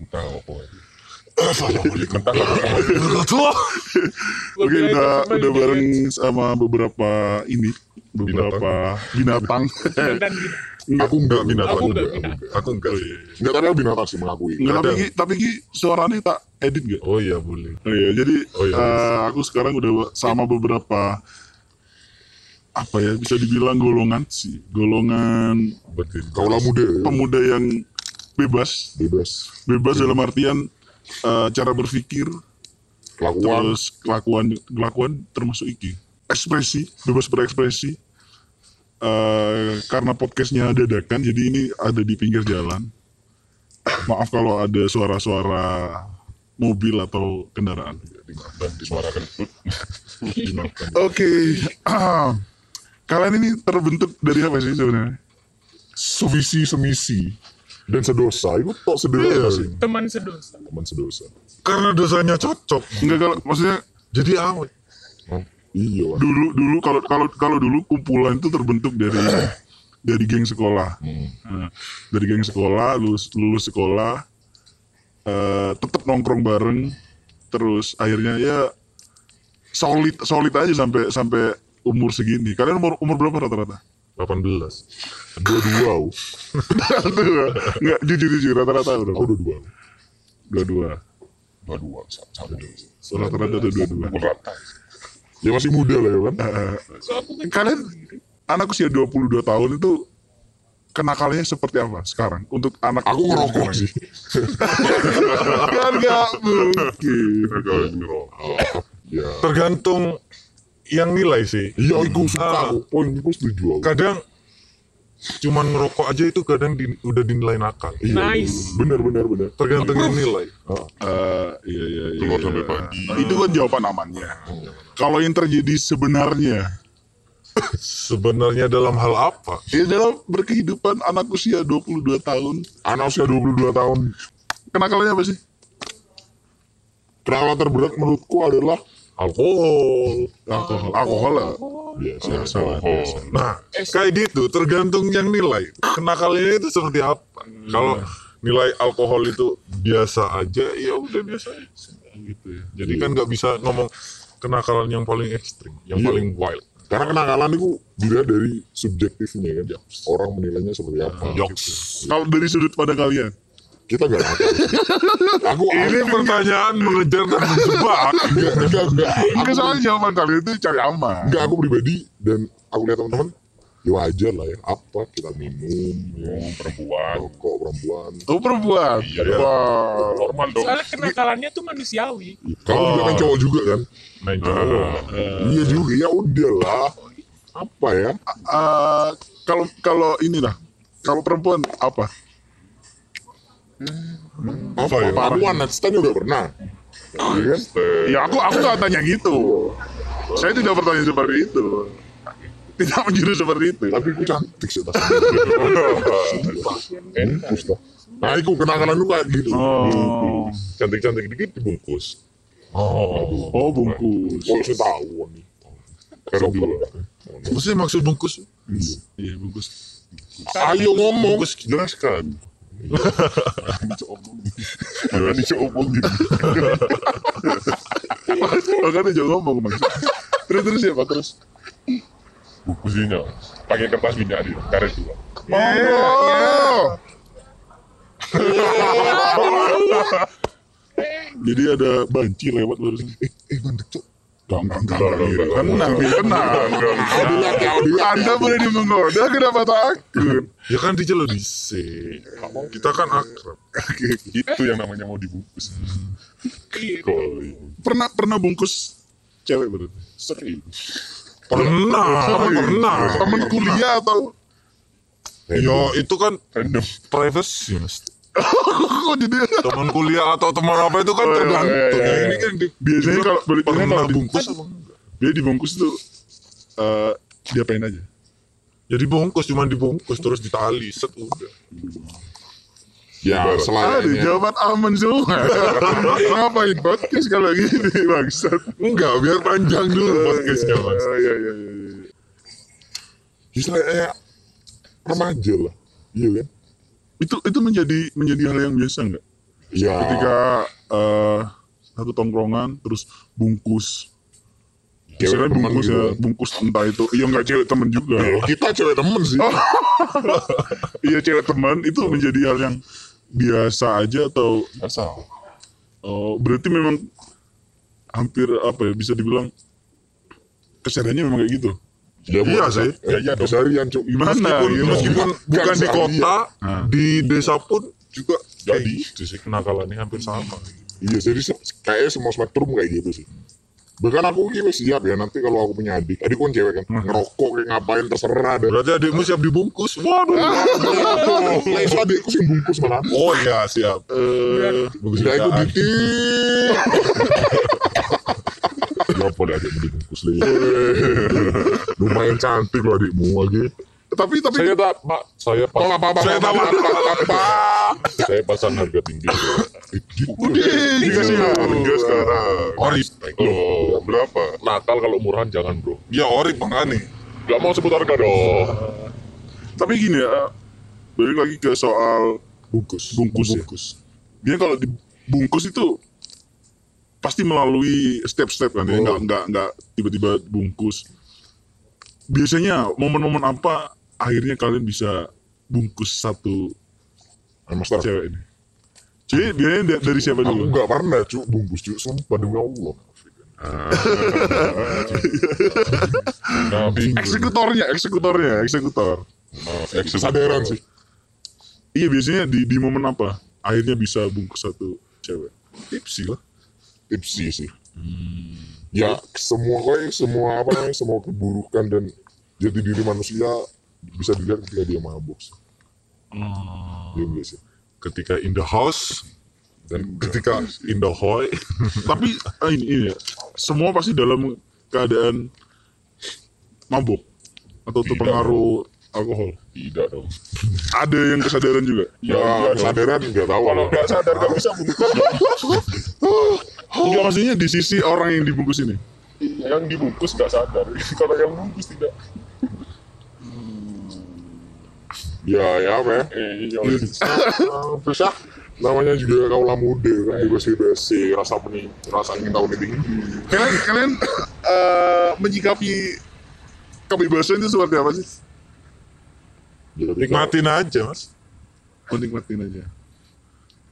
Entah apa. Assalamualaikum. Entah apa. Oke udah udah bareng sama beberapa ini beberapa binatang. dan gitu. Aku enggak binatang. Aku enggak Aku binatang. enggak. Aku enggak sih. Enggak tapi aku binatang sih mengakui. Enggak tapi. Ki, tapi Ki suaranya tak edit gak? Oh iya boleh. Oh iya, jadi Oh iya. eh, aku sekarang udah sama beberapa apa ya bisa dibilang golongan sih, golongan Berarti kaulah muda pemuda yang bebas, Bebas. bebas dalam artian eh, cara berpikir, Kelakuan. terus kelakuan, kelakuan termasuk iki, ekspresi, bebas berekspresi. Eh, karena podcastnya dadakan, jadi ini ada di pinggir jalan. Maaf kalau ada suara-suara mobil atau kendaraan. Dan disuarakan. Dimaafkan. Oke, kalian ini terbentuk dari apa sih sebenarnya? Sevisi semisi dan sedosa itu tok sederhana sih. teman sedosa Teman sedosa. Karena dosanya cocok. Enggak kalau maksudnya Jadi awet. Oh, iya lah. dulu dulu kalau kalau kalau dulu kumpulan itu terbentuk dari dari geng sekolah. Nah, dari geng sekolah lulus lulus sekolah eh tetap nongkrong bareng terus akhirnya ya solid solid aja sampai sampai umur segini. Kalian umur umur berapa rata-rata? 18. Dua-dua. oh. Enggak jujur jujur rata-rata Aku berapa? dua-dua. Dua-dua. Dua-dua. Sama Rata-rata ada dua-dua. Berat. Ya masih muda lah ya kan. Kalian anak usia 22 tahun itu kenakalannya seperti apa sekarang untuk anak Aku ngerokok sih. kan nggak mungkin. Ya. Tergantung yang nilai sih. Iya, aku suka. Aku. Poin aku setuju. aku. Kadang cuman ngerokok aja itu kadang di- udah dinilai nakal. Iya, Nice. Bener, bener, bener. Tergantung yang nilai. Ah, Eh, iya iya iya Keluar sampai pagi. Nah, itu kan jawaban amannya kalau yang terjadi sebenarnya Sebenarnya dalam hal apa? ya dalam berkehidupan anak usia 22 tahun Anak usia 22 tahun. kenakalannya apa sih Kenakalan terberat menurutku adalah Alkohol. alkohol alkohol lah biasa. Biasa lah, alkohol. biasa. Nah, kayak gitu. Tergantung yang nilai. Kenakalannya itu seperti apa? Kalau nilai alkohol itu biasa aja, ya udah biasa aja. gitu ya Jadi kan nggak bisa ngomong kenakalan yang paling ekstrim, yang Iya. paling wild. Karena kenakalan itu dilihat dari subjektifnya kan. Orang menilainya seperti apa. Yoks. kalau dari sudut pada kalian Kita gak nakal. aku Ini pertanyaan mengejar dan menjebak. enggak, enggak, enggak. Enggak soalnya jawaban kalian itu cari aman. Enggak, aku pribadi dan aku lihat teman-teman ya wajar lah ya. Apa kita minum ya, perempuan. Rokok perempuan. Oh perempuan. Iya, iya. Wah. normal dong. Soalnya kenakalannya tuh manusiawi. Kamu juga kan cowok juga kan? Main cowok. iya juga ya udah lah. Apa ya? Eh, kalau kalau inilah. Kalau perempuan apa apa ya night stand juga pernah Iya kan? Ya aku aku nggak tanya gitu. Saya tidak bertanya seperti itu. Tidak menjurus seperti itu. tapi aku cantik sih bungkus lah nah aku kenakalan lu kayak gitu Oh, cantik-cantik dikit dibungkus Oh. oh bungkus. polisi tahu nih Karena dulu Maksudnya maksud bungkus? Iya bungkus. ayo ngomong Bungkus jelaskan Jangan diomongin Makanya jangan ngomong mas. Terus terus ya pak terus. bungkusnya pakai kertas minyak dia karet dua Oh. Jadi ada banci lewat barusan. eh mandek cok Enggak, enggak. Tenang, tenang. Anda berani menggoda, kenapa takut? Ya kan dicelur dhisik. Kita kan akrab. itu yang namanya mau dibungkus iya. Pernah pernah bungkus cewek berarti? sering Pernah, pernah. Temen kuliah atau? Yo itu kan privacy mas. Kok jadi? Teman kuliah atau teman apa itu kan Oh, iya, tergantung. iya, iya, iya. Ini kan Biasanya kalau biasanya kalau di- bungkus apa enggak? dia dibungkus tuh eh diapain aja? Jadi bungkus cuma dibungkus terus ditali set udah. ya Aduh, selayaknya jawaban aman semua. Ngapain podcast kalau gini bangsat? Enggak, biar panjang dulu podcastnya mas. Oh, Iya iya iya. iya. ya selayaknya remaja lah iya kan Itu itu menjadi menjadi hal yang biasa nggak? Iya. ketika eh, satu tongkrongan terus bungkus Cewek temen bungkus gitu ya bungkus entah itu iya nggak cewek temen juga Ya, kita cewek temen sih. iya cewek teman itu menjadi hal yang biasa aja atau Biasa. oh, berarti memang hampir apa ya bisa dibilang kesadarannya memang kayak gitu Ya, Iya buat- sih. Ya, iya dong. Keseharian, Cuk. Gimana? meskipun gitu. meskipun Nggak bukan di kota Nah. di desa pun juga Jadi. gitu sih kenakalannya hampir sama Iya, jadi kayaknya semua spektrum kayak gitu sih. Bahkan aku ini siap ya nanti kalau aku punya adik, adik kan cewek kan, ngerokok kayak ngapain terserah deh. berarti adikmu siap dibungkus waduh Lah iso adikku sih bungkus malah. oh ya siap Eh, bungkus Tidak ikut jutaan. ditik. Ya apa deh adikmu dibungkus lagi. Lumayan cantik loh adikmu lagi. tapi tapi Saya tak, Pak. Saya pas, Apa apa Saya tahu. apa apa saya pasang harga tinggi. Dikasih harga sekarang. orip Loh, berapa? Nakal kalau murahan jangan, Bro. ya orip makanya Gak mau sebut harga dong. tapi gini ya balik lagi ke soal Bungkus. bungkus, Bungkus. ya. Dia kalau dibungkus itu pasti melalui step-step kan ya, Oh. nggak nggak nggak tiba-tiba bungkus. Biasanya momen-momen apa akhirnya kalian bisa bungkus satu Master. cewek ini? Jadi biasanya da- dari siapa Aku dulu? nggak pernah cu bungkus cu sumpah demi Allah. Nah. Eksekutornya, eksekutornya, eksekutor. Nah, Kesadaran sih. Iya biasanya di, di momen apa akhirnya bisa bungkus satu cewek? Tipsi lah. Tipsi sih. Ya semua kayak semua apa namanya semua keburukan dan jati diri manusia bisa dilihat ketika dia mabuk. sih. Iya enggak sih. ketika in the house dan ketika in the hoy Tapi ah, ini, ini ya, semua pasti dalam keadaan mabuk atau terpengaruh alkohol. Tidak dong. Ada yang kesadaran juga. Ya, kesadaran nggak tahu. Kalau nggak sadar nggak bisa bungkus. Enggak maksudnya di sisi orang yang dibungkus ini. yang dibungkus nggak sadar. Kalau yang bungkus tidak. Ya, ya apa ya? Eh, Ah, Bisa namanya juga kaulah muda kan bebas-bebas rasa pening rasa ingin tahu tinggi. Kalian kalian eh, menyikapi kebebasan itu seperti apa sih? Ya, tapi nikmatin aja mas Menikmatin aja.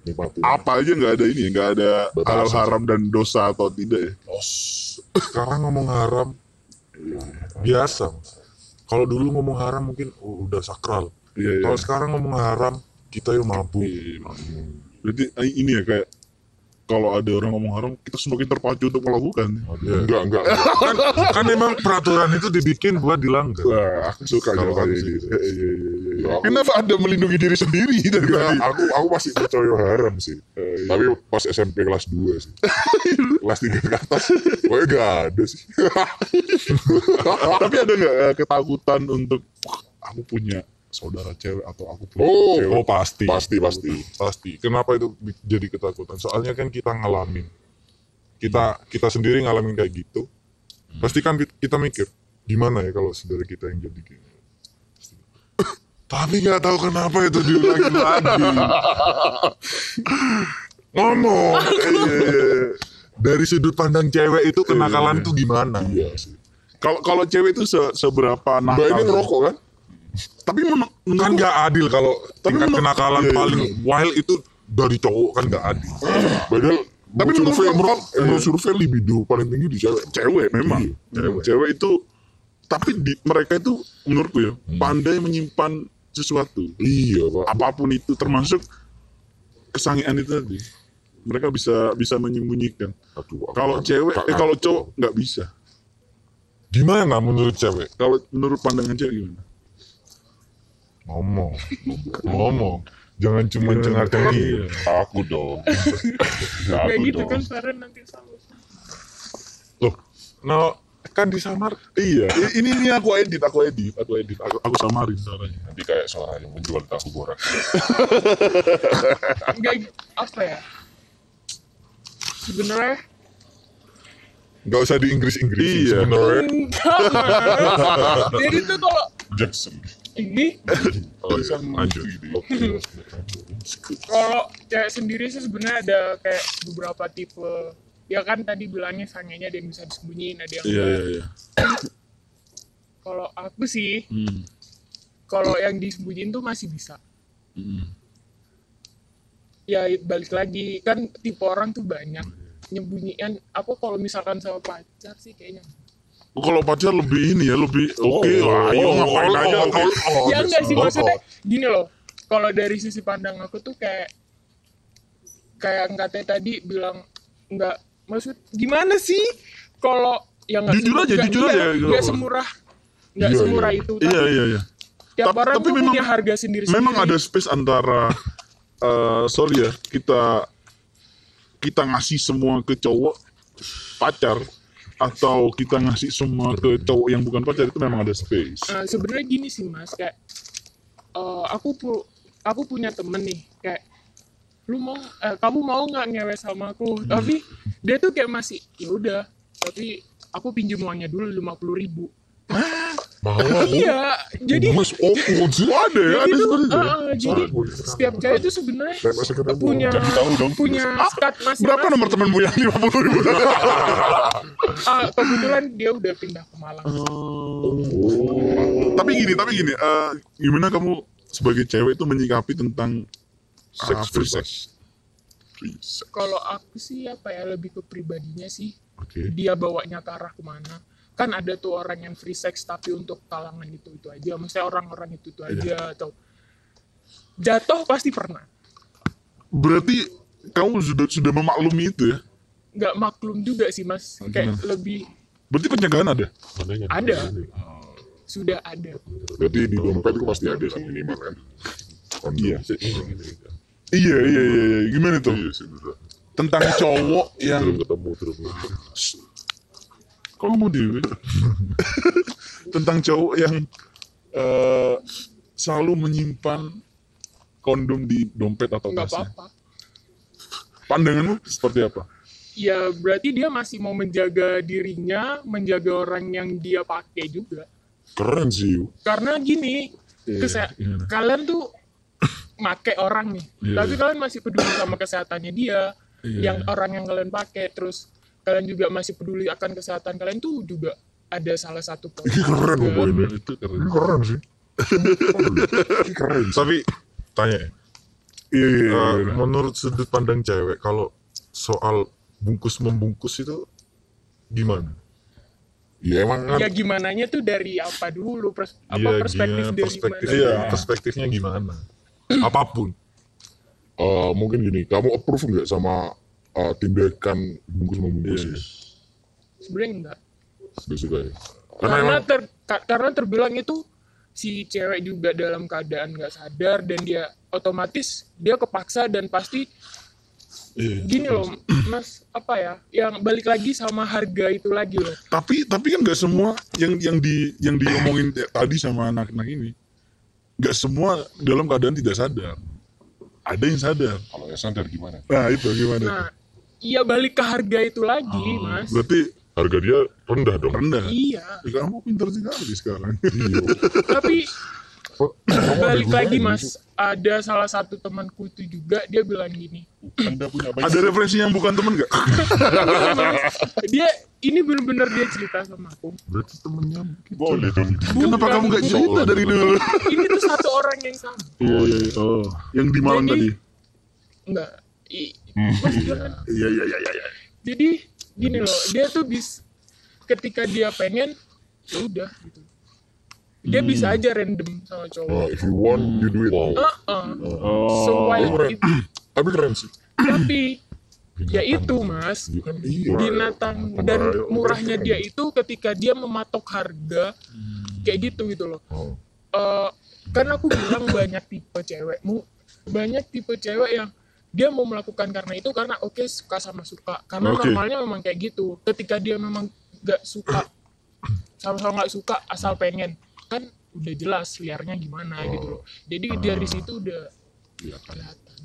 Nikmatin. Apa aja nggak ada ini, nggak ada Batasan. halal haram dan dosa atau tidak ya? sekarang ngomong haram biasa Mas. kalau dulu ngomong haram mungkin oh, udah sakral Iya, iya. kalau sekarang ngomong haram kita yang mabuk Berarti ini ya kayak kalau ada orang ngomong haram, kita semakin terpacu untuk melakukan. Ya. Enggak, enggak. kan, kan memang peraturan itu dibikin buat dilanggar Wah, aku suka Kalau jawabannya gitu. Iya, iya, iya, iya. Ya, aku- Kenapa Anda melindungi diri sendiri dari Enggak, tadi? aku aku masih percaya haram sih. Tapi pas SMP kelas 2 sih. kelas 3 ke atas, pokoknya gak ada sih. Tapi ada nggak eh, ketakutan untuk "Wah, aku punya saudara cewek atau aku punya Oh, cewek? oh pasti pasti pasti. pasti kenapa itu jadi ketakutan soalnya kan kita ngalamin kita kita sendiri ngalamin kayak gitu pasti kan kita mikir gimana ya kalau saudara kita yang jadi gini Pasti. tapi nggak tahu kenapa itu diulangi lagi ngomong eh, dari sudut pandang cewek itu kenakalan tuh gimana Iya sih. Kalau kalau cewek itu se- seberapa Mbak nakal? ini ngerokok kan? Tapi men- kan nggak adil kalau tingkat menurut- kenakalan iya, iya. paling wild itu dari cowok kan nggak adil. Padahal Tapi menurut survei, menurut- menurut, menurut survei libido paling tinggi di cewek. cewek memang. Iya, cewek. Cewek itu tapi di, mereka itu menurutku ya Hmm. pandai menyimpan sesuatu. Iya pak. apa pun itu termasuk kesangian itu tadi. Mereka bisa bisa menyembunyikan. Kalau cewek eh kalau cowok nggak bisa. Gimana menurut cewek? Kalau menurut pandangan cewek gimana ngomong ngomong jangan cuma cengar cengir Aku dong. Kayak gitu dong. kan Feren nanti sama. loh no kan disamar iya i- ini ini aku edit aku edit aku edit aku, aku samarin suaranya Nanti kayak suara yang menjual tahu borak. Enggak apa ya? Sebenarnya nggak usah di Inggris Inggris Iya. sebenarnya. Jadi tuh kalau Jackson. Ini Oh iya. Oke. kalau cewek sendiri sih sebenarnya ada kayak beberapa tipe ya kan tadi bilangnya sangenya ada yang bisa disembunyiin ada yang Iya enggak. iya iya. kalau aku sih Hmm. kalau yang disembunyiin tuh masih bisa Hmm. ya balik lagi kan tipe orang tuh banyak nyembunyian aku kalau misalkan sama pacar sih kayaknya Oh, Kalau pacar lebih ini ya lebih oke Oh, lah, ayo oh, ngapain oh, aja. oh, oke. oh, oh, ya enggak sih oh, maksudnya oh. gini loh kalau dari sisi pandang aku tuh kayak kayak katanya tadi bilang enggak maksud gimana sih kalau yang Jujur aja, jujur aja, gitu. nggak semurah nggak Iya, semurah iya. itu Iya iya iya. tiap Tapi- orang tapi tuh memang- punya harga sendiri Memang ada space antara eh sorry ya kita kita ngasih semua ke cowok pacar atau kita ngasih semua ke cowok yang bukan pacar itu memang ada space. Eh, sebenarnya gini sih mas kayak eh, aku pu aku punya temen nih kayak lu mau eh, kamu mau nggak ngewe sama aku? Tapi dia tuh kayak masih ya udah tapi aku pinjam uangnya dulu lima puluh ribu. Mahal iya jadi Mas, oh, oh, sih. ada ya, ya? eh, jadi setiap cewek itu sebenarnya masih ketemu. punya punya skat masing Berapa nomor temanmu yang lima puluh ribu? Ah, kebetulan dia udah pindah ke Malang tapi gini, tapi gini, eh, gimana kamu sebagai cewek itu menyikapi tentang Sex ah, free sex? Kalau aku sih apa ya lebih ke pribadinya sih Oke. dia bawanya ke arah ke mana kan ada tuh orang yang free sex tapi untuk kalangan itu itu aja maksudnya orang-orang itu itu aja atau jatuh pasti pernah Berarti kamu sudah sudah memaklumi itu ya? nggak maklum juga sih mas kayak Gimana? lebih Berarti pencegahan ada? Mananya? Ada. sudah ada Berarti di dompet itu pasti ada kan minimal kan. Kondom. Iya. Iya, iya, iya, iya. Gimana tuh? Iya. Tentang cowok yang Belum ketemu, terus. Kok mau dewe tentang cowok yang eh, selalu menyimpan kondom di dompet atau nggak tasnya. apa-apa Pandanganmu seperti apa? ya berarti dia masih mau menjaga dirinya menjaga orang yang dia pakai juga Keren sih. Karena gini Iya, kese- gimana? kalian tuh make orang nih Iya, tapi iya. kalian masih peduli sama kesehatannya dia Iya. yang orang yang kalian pakai terus kalian juga masih peduli akan kesehatan kalian tuh juga ada salah satu poin Ini keren loh poin ini. Itu keren. Ini keren sih. Keren. Tapi tanya ya, Iya, iya, iya, menurut sudut pandang cewek kalau soal bungkus membungkus itu gimana? Ya emang kan ya gimana nya tuh dari apa dulu pers- apa Iya, perspektif gimana dari perspektif, mana Iya. perspektifnya gimana? Apa pun. Eh, mungkin gini, kamu approve nggak sama eh, tindakan bungkus membungkus Iya. ini? sebenarnya enggak Nggak suka ya? Karena karena emang ter ka- karena terbilang itu si cewek juga dalam keadaan nggak sadar dan dia otomatis dia kepaksa dan pasti Iya. gini loh mas apa ya yang balik lagi sama harga itu lagi loh Tapi tapi kan nggak semua yang yang di yang diomongin tadi sama anak-anak ini nggak semua dalam keadaan tidak sadar. Ada yang sadar. Kalau yang sadar gimana? Nah itu gimana? nah iya balik ke harga itu lagi Oh. mas Berarti harga dia rendah dong. rendah. iya Ya, kamu pintar sekali sekarang. Iya. tapi ada balik lagi mas ada salah satu temanku itu juga dia bilang gini Anda punya banyak Ada referensi yang bukan temen nggak? Mas, dia ini bener-bener dia cerita sama aku Berarti temennya boleh dong. Kenapa kamu nggak bukan. cerita dari dulu? ini tuh satu orang yang sama Iya iya. iya. Oh, yang di Malang tadi. enggak. Iya iya iya iya. jadi gini loh dia tuh bis ketika dia pengen ya udah gitu dia Hmm. bisa aja random sama Oh, cowok if you want, you do it. Heeh. Oh. so why it- Tapi keren sih. tapi ya itu mas Kan iya. binatang dan murahnya dia itu ketika dia mematok harga kayak gitu gitu loh Oh. Eh, kan aku bilang banyak tipe cewek banyak tipe cewek yang dia mau melakukan karena itu karena oke suka sama suka karena Oke. normalnya memang kayak gitu ketika dia memang gak suka sama-sama nggak suka asal pengen kan udah jelas liarnya gimana gitu loh jadi dari situ udah kelihatan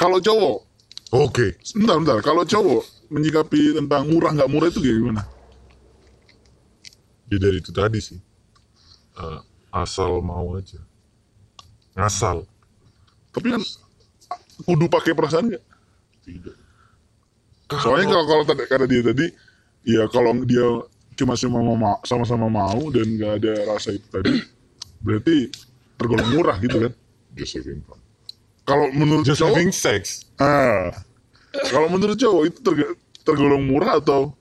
Kalau cowok, Oke. bentar bentar. Kalau cowok menyikapi tentang murah nggak murah itu kayak gimana? Ya dari itu tadi sih. Eh, asal mau aja ngasal Tapi kan kudu pakai perasaan nggak? tidak. Soalnya kalau kalau tadi karena dia tadi ya kalau dia cuma sama ma- sama-sama mau dan nggak ada rasa itu tadi berarti tergolong murah gitu kan. just having fun Kalau menurut just cowok, having sex. Ah, kalau menurut cowok itu terg- tergolong murah atau?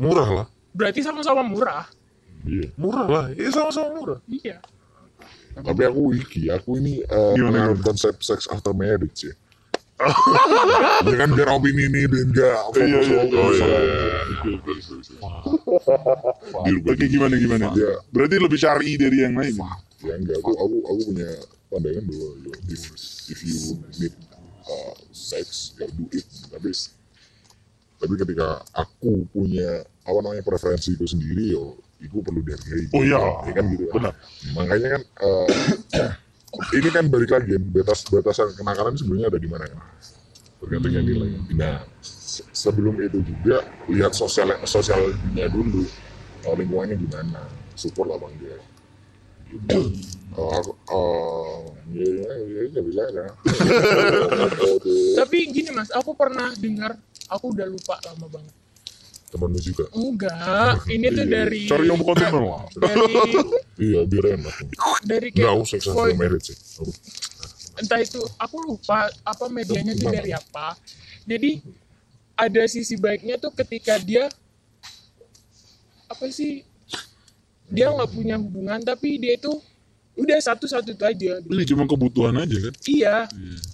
Murah lah. Berarti sama-sama murah. iya. Murah lah. Ya sama-sama murah. Iya. Tapi aku iki aku ini Gimana, mengenai konsep sex after marriage ya ya kan biar opini ini dan enggak fokus Iya, iya, fokus. iya, Deal Oke breaking. gimana gimana? Ya. Berarti lebih syar'i dari yang lain. ya enggak aku aku aku punya pandangan bahwa if, if you need uh, sex ya do it tapi tapi ketika aku punya apa namanya preferensi itu sendiri yo itu perlu dihargai Oh iya. ya kan gitu Benar. makanya kan uh, ini kan balik lagi kan, batas batasan kenakalan sebenarnya ada di mana kan tergantung yang nilai nah se- sebelum itu juga lihat sosial sosialnya dulu uh, lingkungannya gimana support aku, oh, ya, ya, ya, ya, bisa ya. Tapi gini mas, aku pernah dengar, aku udah lupa lama banget. Temanmu juga. Enggak, ini tuh dari Cari yang bukan teman lah. dari Iya, biar enak. dari Enggak, sex after point- marriage sih. Entah itu aku lupa apa medianya tuh dari apa. Jadi ada sisi baiknya tuh ketika dia apa sih dia nggak punya hubungan tapi dia itu udah satu-satu itu aja. gitu. Ini cuma kebutuhan aja kan. Iya,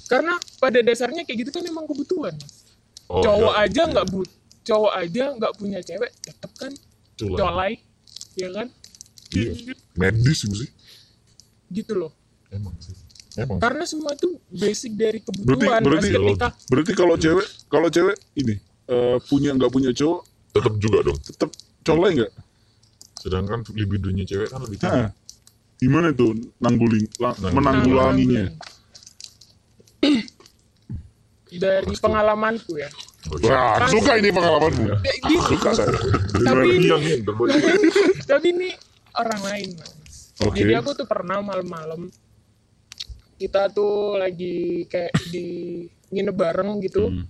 karena pada dasarnya kayak gitu kan emang kebutuhan. Oh, cowok ya. aja nggak but, cowok aja nggak punya cewek, tetep kan colai, ya kan? Iya. Medis itu sih. Gitu loh. Emang sih. Emang. Karena semua itu basic dari Berarti kebutuhan. berarti Mas, ketika berarti kalau cewek kalau cewek ini eh, punya nggak punya cowok tetap juga dong tetap colek nggak? sedangkan libidonya cewek kan lebih tinggi Hah. Gimana tuh la- Nangguling. menanggulanginya? dari pengalamanku ya. Wah, suka ini pengalamanmu. Ya, gitu. Suka saya. Tapi yang ini tapi ini orang lain mas. Oke. Jadi aku tuh pernah malam-malam kita tuh lagi kayak di nginep bareng gitu. Hmm.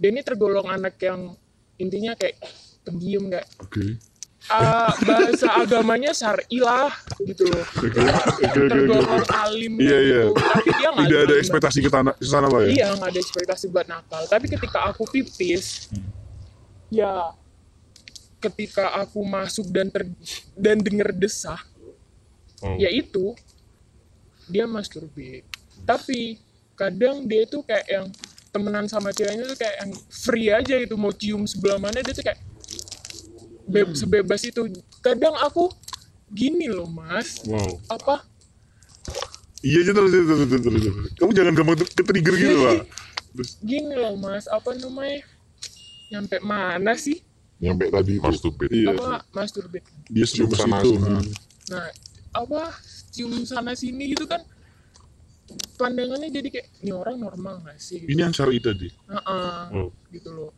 Dia ini tergolong anak yang intinya kayak pendiam kayak Oke. Ah, bahasa agamanya syar'i lah gitu loh. Tergolong alim Iya, iya. gitu. Tapi dia nggak Tidak ada nakal. ekspektasi ke sana, ke sana lah ya. Iya nggak ada ekspektasi buat nakal. Tapi ketika aku pipis, ya ketika aku masuk dan ter dan denger desah, Oh. ya itu dia masturbate. Tapi kadang dia itu kayak yang temenan sama ceweknya tuh kayak yang free aja gitu mau cium sebelah mana dia tuh kayak be- sebebas itu. Kadang aku gini loh mas, Wow. apa Iya aja terus terus terus terus. Kamu jangan gampang ke trigger gitu lah. Terus gini loh mas, apa namanya? Nyampe mana sih? Nyampe tadi masturbate iya. apa masturbate Dia Cium sana situ. sini. nah apa cium sana sini gitu kan pandangannya jadi kayak ini orang normal gak sih Ini yang syar'i tadi. Heeh, Oh. gitu loh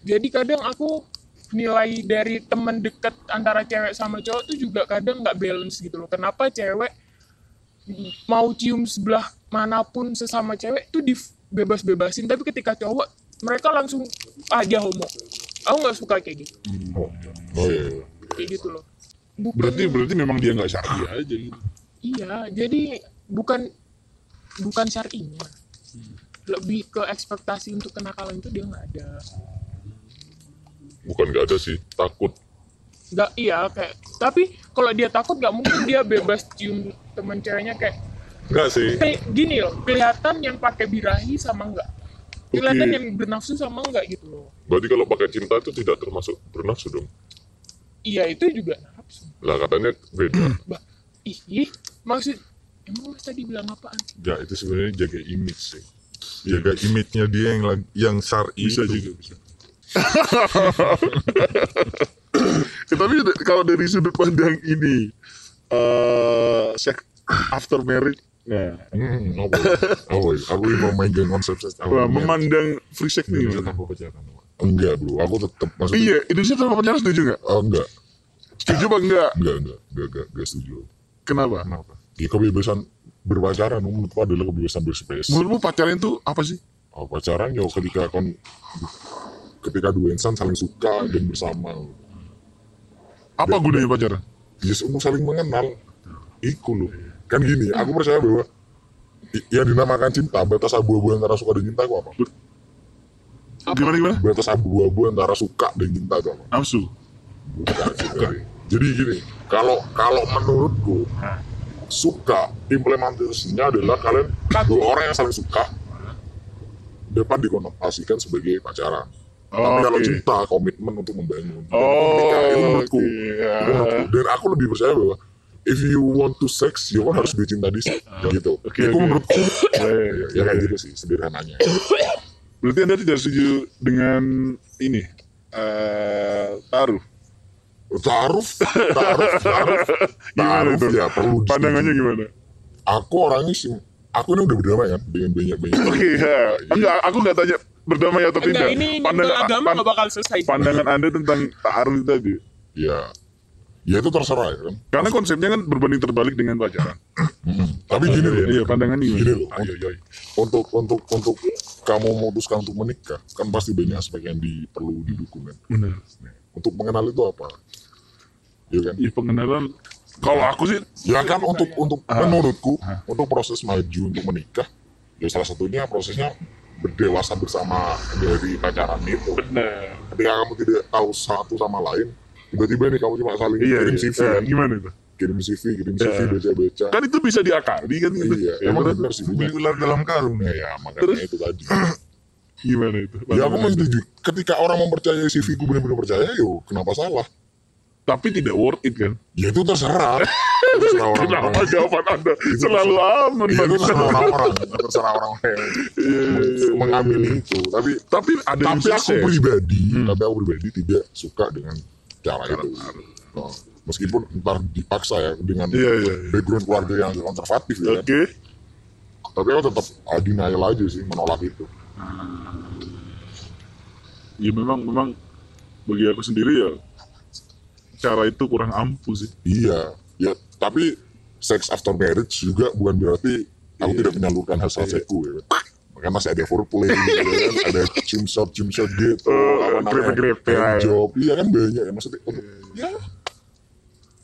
jadi kadang aku nilai dari teman dekat antara cewek sama cowok tuh juga kadang nggak balance gitu loh kenapa cewek mau cium sebelah mana pun sesama cewek tuh dibebas-bebasin tapi ketika cowok mereka langsung aja homo aku nggak suka kayak gitu Oh, oh iya. iya. kayak gitu loh Bukan- Berarti berarti memang dia nggak syar'i aja gitu. Iya, jadi bukan bukan syar'inya. Lebih ke ekspektasi untuk kenakalan itu dia nggak ada. Bukan nggak ada sih takut Nggak iya kayak tapi kalau dia takut nggak mungkin dia bebas cium teman ceweknya kayak nggak sih kayak gini loh, kelihatan yang pakai birahi sama enggak. Kelihatan Oke. yang bernafsu sama enggak gitu loh. berarti kalau pakai cinta itu tidak termasuk bernafsu dong Iya, itu juga nafsu. lah katanya beda Bah, ih, ih, maksud emang mas tadi bilang apaan? ya itu sebenarnya jaga image sih jaga image-nya dia yang yang syar'i Bisa itu. juga bisa. Ya, tapi kalau dari sudut pandang ini eh sex after marriage nah Hmm, apa? Apa? Aku ini mau main game konsep wah, memandang free sex nih Indonesia gimana? tanpa pacaran Enggak bro, aku tetap maksudnya. iya Indonesia tanpa pacaran setuju nggak Oh, enggak, setuju apa enggak enggak, enggak, enggak, enggak, enggak setuju. Kenapa? Kenapa? Ya kebebasan berpacaran menurutku adalah kebebasan berspace. Menurutmu pacaran itu apa sih? Oh, pacaran ya ketika kon ketika dua insan saling suka dan bersama. Apa gunanya pacaran? Ya untuk saling mengenal. Iku loh. Kan gini, aku percaya bahwa yang dinamakan cinta batas abu-abu antara suka dan cinta itu apa? Gimana gimana? Batas abu-abu antara suka dan cinta itu apa? Nafsu. Jadi gini, kalau kalau menurutku suka implementasinya adalah kalian dua orang yang saling suka dapat dikonotasikan sebagai pacaran. Tapi kalau cinta komitmen untuk membangun. Dan Oh, menikah, itu menurutku. ya. Menurutku. Dan aku lebih percaya bahwa if you want to sex, you kan harus dicinta di gitu. Oke, itu oke. menurutku Eh, ya kayak gitu sih sederhananya. Berarti Anda tidak setuju dengan ini? eh taruh. Taruh, taruh, taruh, Gimana taruh itu? ya perlu. Pandangannya gimana? Aku orangnya sih, aku ini udah berdamai kan dengan banyak banyak. Oke, ya. Enggak, aku nggak tanya berdamai atau Enggak, tidak. ini, ini Pandangan, agama pan- bakal selesai. pandangan Anda tentang itu tadi. Ya, ya itu terserah ya kan. Karena konsepnya kan berbanding terbalik dengan pacaran. Tapi gini loh, Iya, pandangan gini gimana? loh. Untuk untuk untuk kamu memutuskan untuk menikah, kan pasti banyak aspek yang di, perlu didukung kan. Benar. Untuk mengenal itu apa? Ya kan? Iya pengenalan. Kalau aku sih Ya kan untuk untuk menurutku untuk proses maju untuk menikah, ya salah satunya prosesnya berdewasa bersama dari pacaran itu. benar. Ketika kamu tidak tahu satu sama lain, tiba-tiba nih kamu cuma saling Iya, kirim iya. CV, Eh, kan? gimana itu? kirim CV, kirim CV, Iya. baca-baca. Kan itu bisa diakali kan gitu. Iya, Ya, emang benar sih. Beli ular dalam karung. Ya, ya makanya itu tadi. Gimana itu? ya aku setuju. Ketika orang mempercayai CV ku benar-benar percaya, yo kenapa salah? Tapi tidak worth it kan? Ya itu terserah. Itu terserah orang-orang. Kenapa jawaban Anda selalu aman? Ya, itu terserah orang-orang. Terserah orang-orang yang mengambil itu. Tapi Tapi ada yang tapi aku sukses. pribadi, tapi aku pribadi tidak suka dengan cara itu. Oh, meskipun ntar dipaksa ya dengan Iya, iya, iya. background keluarga yang konservatif ya. kan. Oke. Tapi aku tetap ah, denial aja sih menolak itu. Ya memang memang bagi aku sendiri ya cara itu kurang ampuh sih. Iya, ya tapi sex after marriage juga bukan berarti aku tidak menyalurkan hasrat seku ya. Makanya masih ada foreplay, gitu kan, ada cium shot, cium shot gitu, Oh, apa namanya, grepe-grepe, ya. job, iya kan banyak ya maksudnya. untuk- Ya,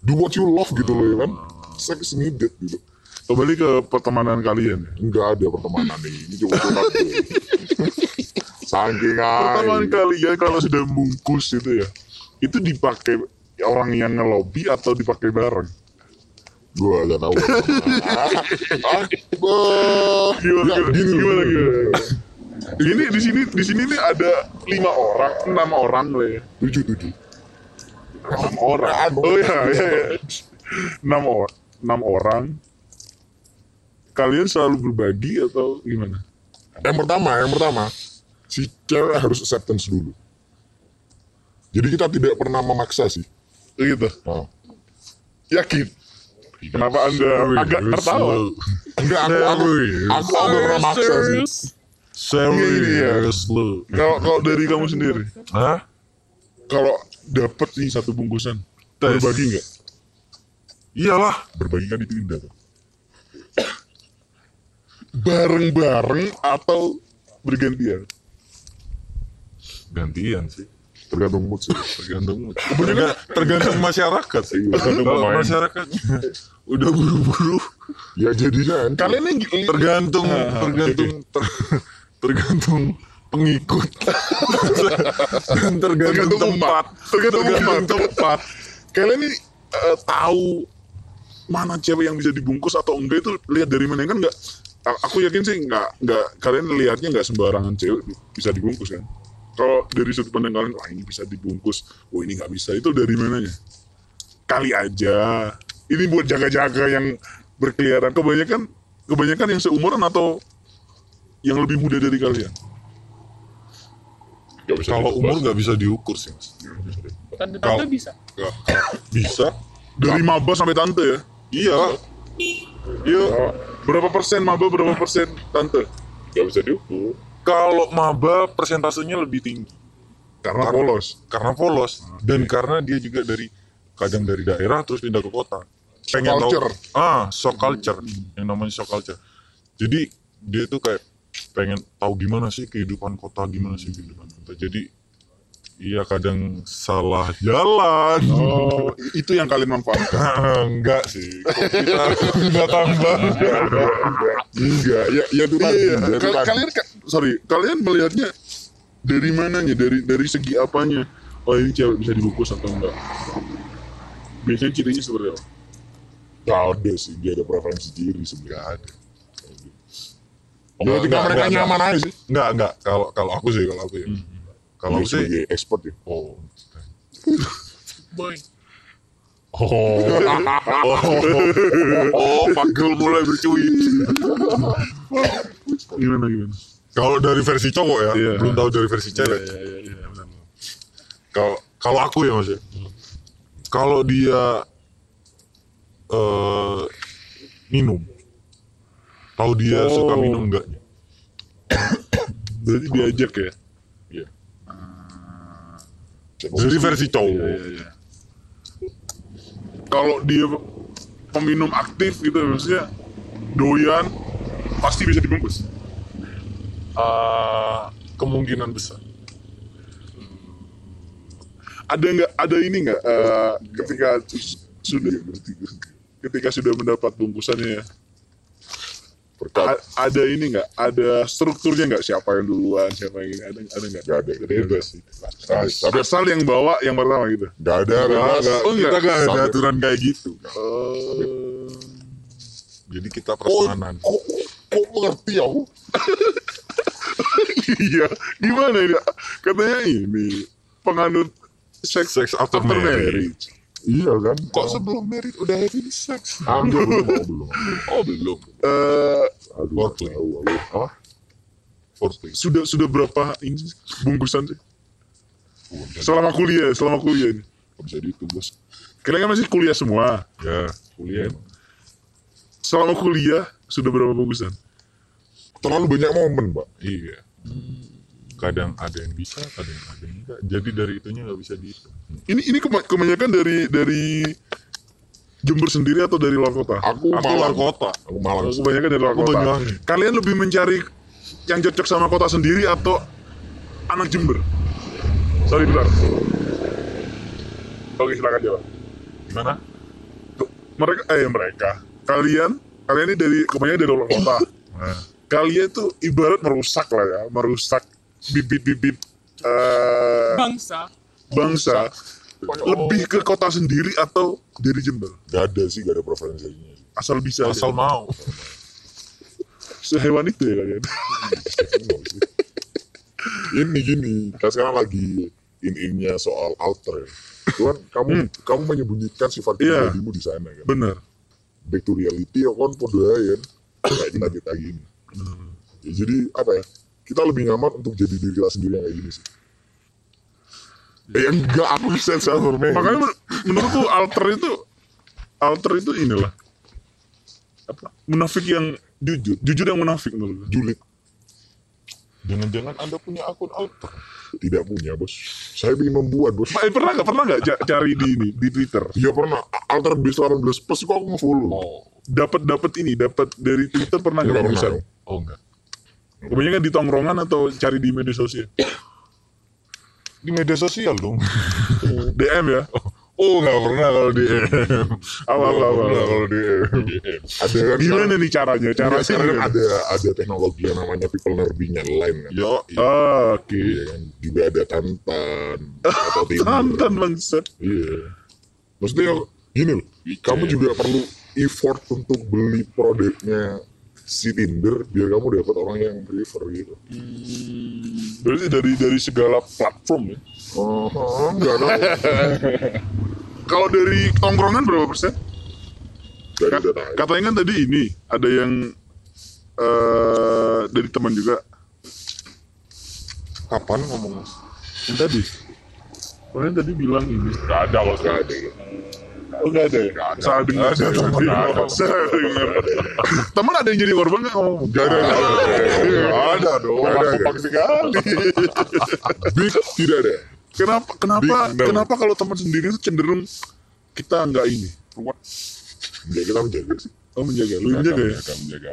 do what you love gitu loh ya kan. Sex needed gitu. Kembali ke pertemanan kalian. ya. Enggak ada pertemanan nih, ini cuma curhat gue. Saking Pertemanan kalian kalau sudah bungkus itu ya, itu dipakai orang yang ngelobi atau dipakai bareng? Gue gak tahu. ah, Gimana, gimana, loh. gimana? Ini di sini di sini nih ada lima orang, enam orang lah ya. Tujuh, tujuh. Enam orang. Oh iya, iya, iya. Enam orang, enam orang. Kalian selalu berbagi atau gimana? Yang pertama, yang pertama, si cewek harus acceptance dulu. Jadi kita tidak pernah memaksa sih. Gitu. Nah, Yakin? Kenapa anda agak tertawa? enggak, aku, aku, aku agak pernah maksa sih. Serius lu. Kalau kalau dari kamu sendiri, Hah? kalau dapat nih satu bungkusan, Tes. berbagi nggak? Iyalah. Berbagi kan itu indah. Bareng-bareng atau bergantian? Gantian sih. Tergantung mood sih. Tergantung tergantung, tergantung masyarakat sih. Tergantung masyarakat udah buru-buru. Ya jadinya. Kalian yang Tergantung Ah, tergantung ter- tergantung pengikut dan tergantung, tempat. tergantung tempat. tempat. Kalian ini eh, tahu mana cewek yang bisa dibungkus atau enggak itu lihat dari mana kan nggak? a- Aku yakin sih nggak nggak kalian lihatnya nggak sembarangan cewek bisa dibungkus kan? Kalau dari sudut pandang kalian, wah ini bisa dibungkus, oh ini nggak bisa, itu dari mananya? Kali aja, ini buat jaga-jaga yang berkeliaran. Kebanyakan kebanyakan yang seumuran atau yang lebih muda dari kalian? Gak bisa Kalau umur nggak bisa diukur sih mas. Tante-tante bisa. Nggak. bisa. Dari maba sampai tante ya? Iya. Iya. Berapa persen maba, berapa persen tante? Gak bisa diukur. Kalau maba persentasenya lebih tinggi Karena polos. karena polos dan karena dia juga dari kadang dari daerah terus pindah ke kota. pengen tahu culture. ah shock culture yang namanya shock culture jadi dia tuh kayak pengen tahu gimana sih kehidupan kota gimana sih kehidupan kota jadi iya kadang salah jalan Oh, itu yang kalian manfaatkan. enggak sih Kok kita nggak tambah Enggak, ya, ya itu tadi. Iya, ya itu Ka- tadi. kalian ka- sorry, kalian melihatnya dari mananya? Dari dari segi apanya? Oh ini cewek bisa dibungkus atau enggak? Biasanya cirinya seperti apa? Gak ada sih, dia ada preferensi diri sebenarnya. ada. Oh, Ya, mereka enggak, nyaman aja sih. enggak enggak kalau kalau aku sih kalau aku ya kalau Kalau sih sebagai expert ya. oh boy Oh, oh, oh, Fagel mulai bercuit. Gimana gimana? Kalau dari versi cowok ya, Iya. belum tahu dari versi cewek. Iya, iya, iya, benar. Kalau kalau aku ya mas ya, kalau dia eh minum, tahu dia Oh. suka minum enggaknya? Berarti diajak ya? Dari versi cowok. Iya, iya, iya. Kalau dia peminum aktif gitu maksudnya doyan pasti bisa dibungkus. Eh, kemungkinan besar. Ada nggak ada ini nggak eh, ketika sudah ketika sudah mendapat bungkusannya ya, Berkat. a- ada ini nggak? Ada strukturnya nggak? Siapa yang duluan? Siapa yang ini? Ada ada nggak? Gak ada, bebas. Nah, tapi asal yang bawa yang pertama gitu? Gak ada, bebas. Oh, kita nggak ada aturan kayak gitu. oh Jadi kita Oh, pertemanan. kok, kok mengerti aku? iya. Gimana ini? Katanya ini penganut seks Sex after marriage. marriage Iya kan? Kok sebelum merit udah having sex? Hampir belum, oh, belum. Oh belum. Eh, Aduh, Foreplay. tahu aku. Apa? Foreplay. sudah sudah berapa ini bungkusan sih selama kuliah selama kuliah ini bisa dihitung, bos. kalian kan masih kuliah semua Ya, kuliah. selama kuliah sudah berapa bungkusan Terlalu banyak momen, Pak. Iya. Kadang ada yang bisa, kadang ada yang enggak. Jadi dari itunya nggak bisa dihitung. ini ini kebanyakan dari dari Jember sendiri atau dari luar kota Aku, Aku luar malang. kota. Aku malang. sih. kebanyakan dari luar Aku kota Banyuwangi. kalian lebih mencari yang cocok sama kota sendiri atau anak Jember sorry bentar oke silakan jawab Gimana? Tuh, mereka eh mereka kalian kalian ini dari kebanyakan dari luar kota Nah, kalian tuh ibarat merusak lah ya merusak bibit-bibit eh, bangsa bangsa lebih ke kota sendiri atau dari Jember Gak ada sih, gak ada preferensinya. asal bisa asal aja. mau. sehewan itu ya kalian ini gini, kan sekarang lagi in-innya soal alter ya. Itu kan kamu kamu menyembunyikan sifat Hmm. Pribadimu di sana kan. bener Back to reality ya kan podo kan. Kayak kita kita gini. Ya, jadi apa ya? Kita lebih nyaman untuk jadi diri kita sendiri yang kayak gini sih. Eh, ya enggak, aku bisa sama makanya men- menurutku alter itu alter itu inilah apa munafik yang jujur jujur yang munafik menurutku julid Jangan-jangan Anda punya akun alter. tidak punya bos. Saya ingin membuat bos. Eh, pernah nggak pernah nggak ca- cari di ini di Twitter Ya pernah alter bis 18 plus kok aku nge-follow. Oh, dapat dapat ini dapat dari Twitter pernah nggak dong. oh enggak. Kebanyakan di tongkrongan atau cari di media sosial Di media sosial dong. DM ya Oh enggak pernah kalau Nggak awal, pernah awal. kalau di Ada kan gimana nih caranya Cara caranya sekarang kan ada ada teknologi yang namanya people learning yang lain kan. Yo, iya. Oke Iya kan. Juga ada tantan atau Tinder. Tantan bangsat Iya. Maksudnya gini loh, kamu juga perlu effort untuk beli produknya si Tinder biar kamu dapat orang yang prefer gitu. berarti dari dari segala platform ya Oh, enggak dong. kalau dari tongkrongan berapa persen Dari Kat- data. katanya kan tadi ini ada yang eh dari teman juga Kapan ngomong? yang tadi kalian tadi bilang ini Gak ada kalau gak ada. Oh nggak ada ya salah dengar Ada, teman dengar. ada. Salah dengar. teman ada yang jadi korban nggak ngomong Gak ada. Ada. Dong. Gak ada. Sekali. Big tidak ada. kenapa kenapa kenapa kalau teman sendiri itu cenderung kita nggak ini ruwet menjaga kita menjaga sih Oh menjaga, lu menjaga ya? menjaga menjaga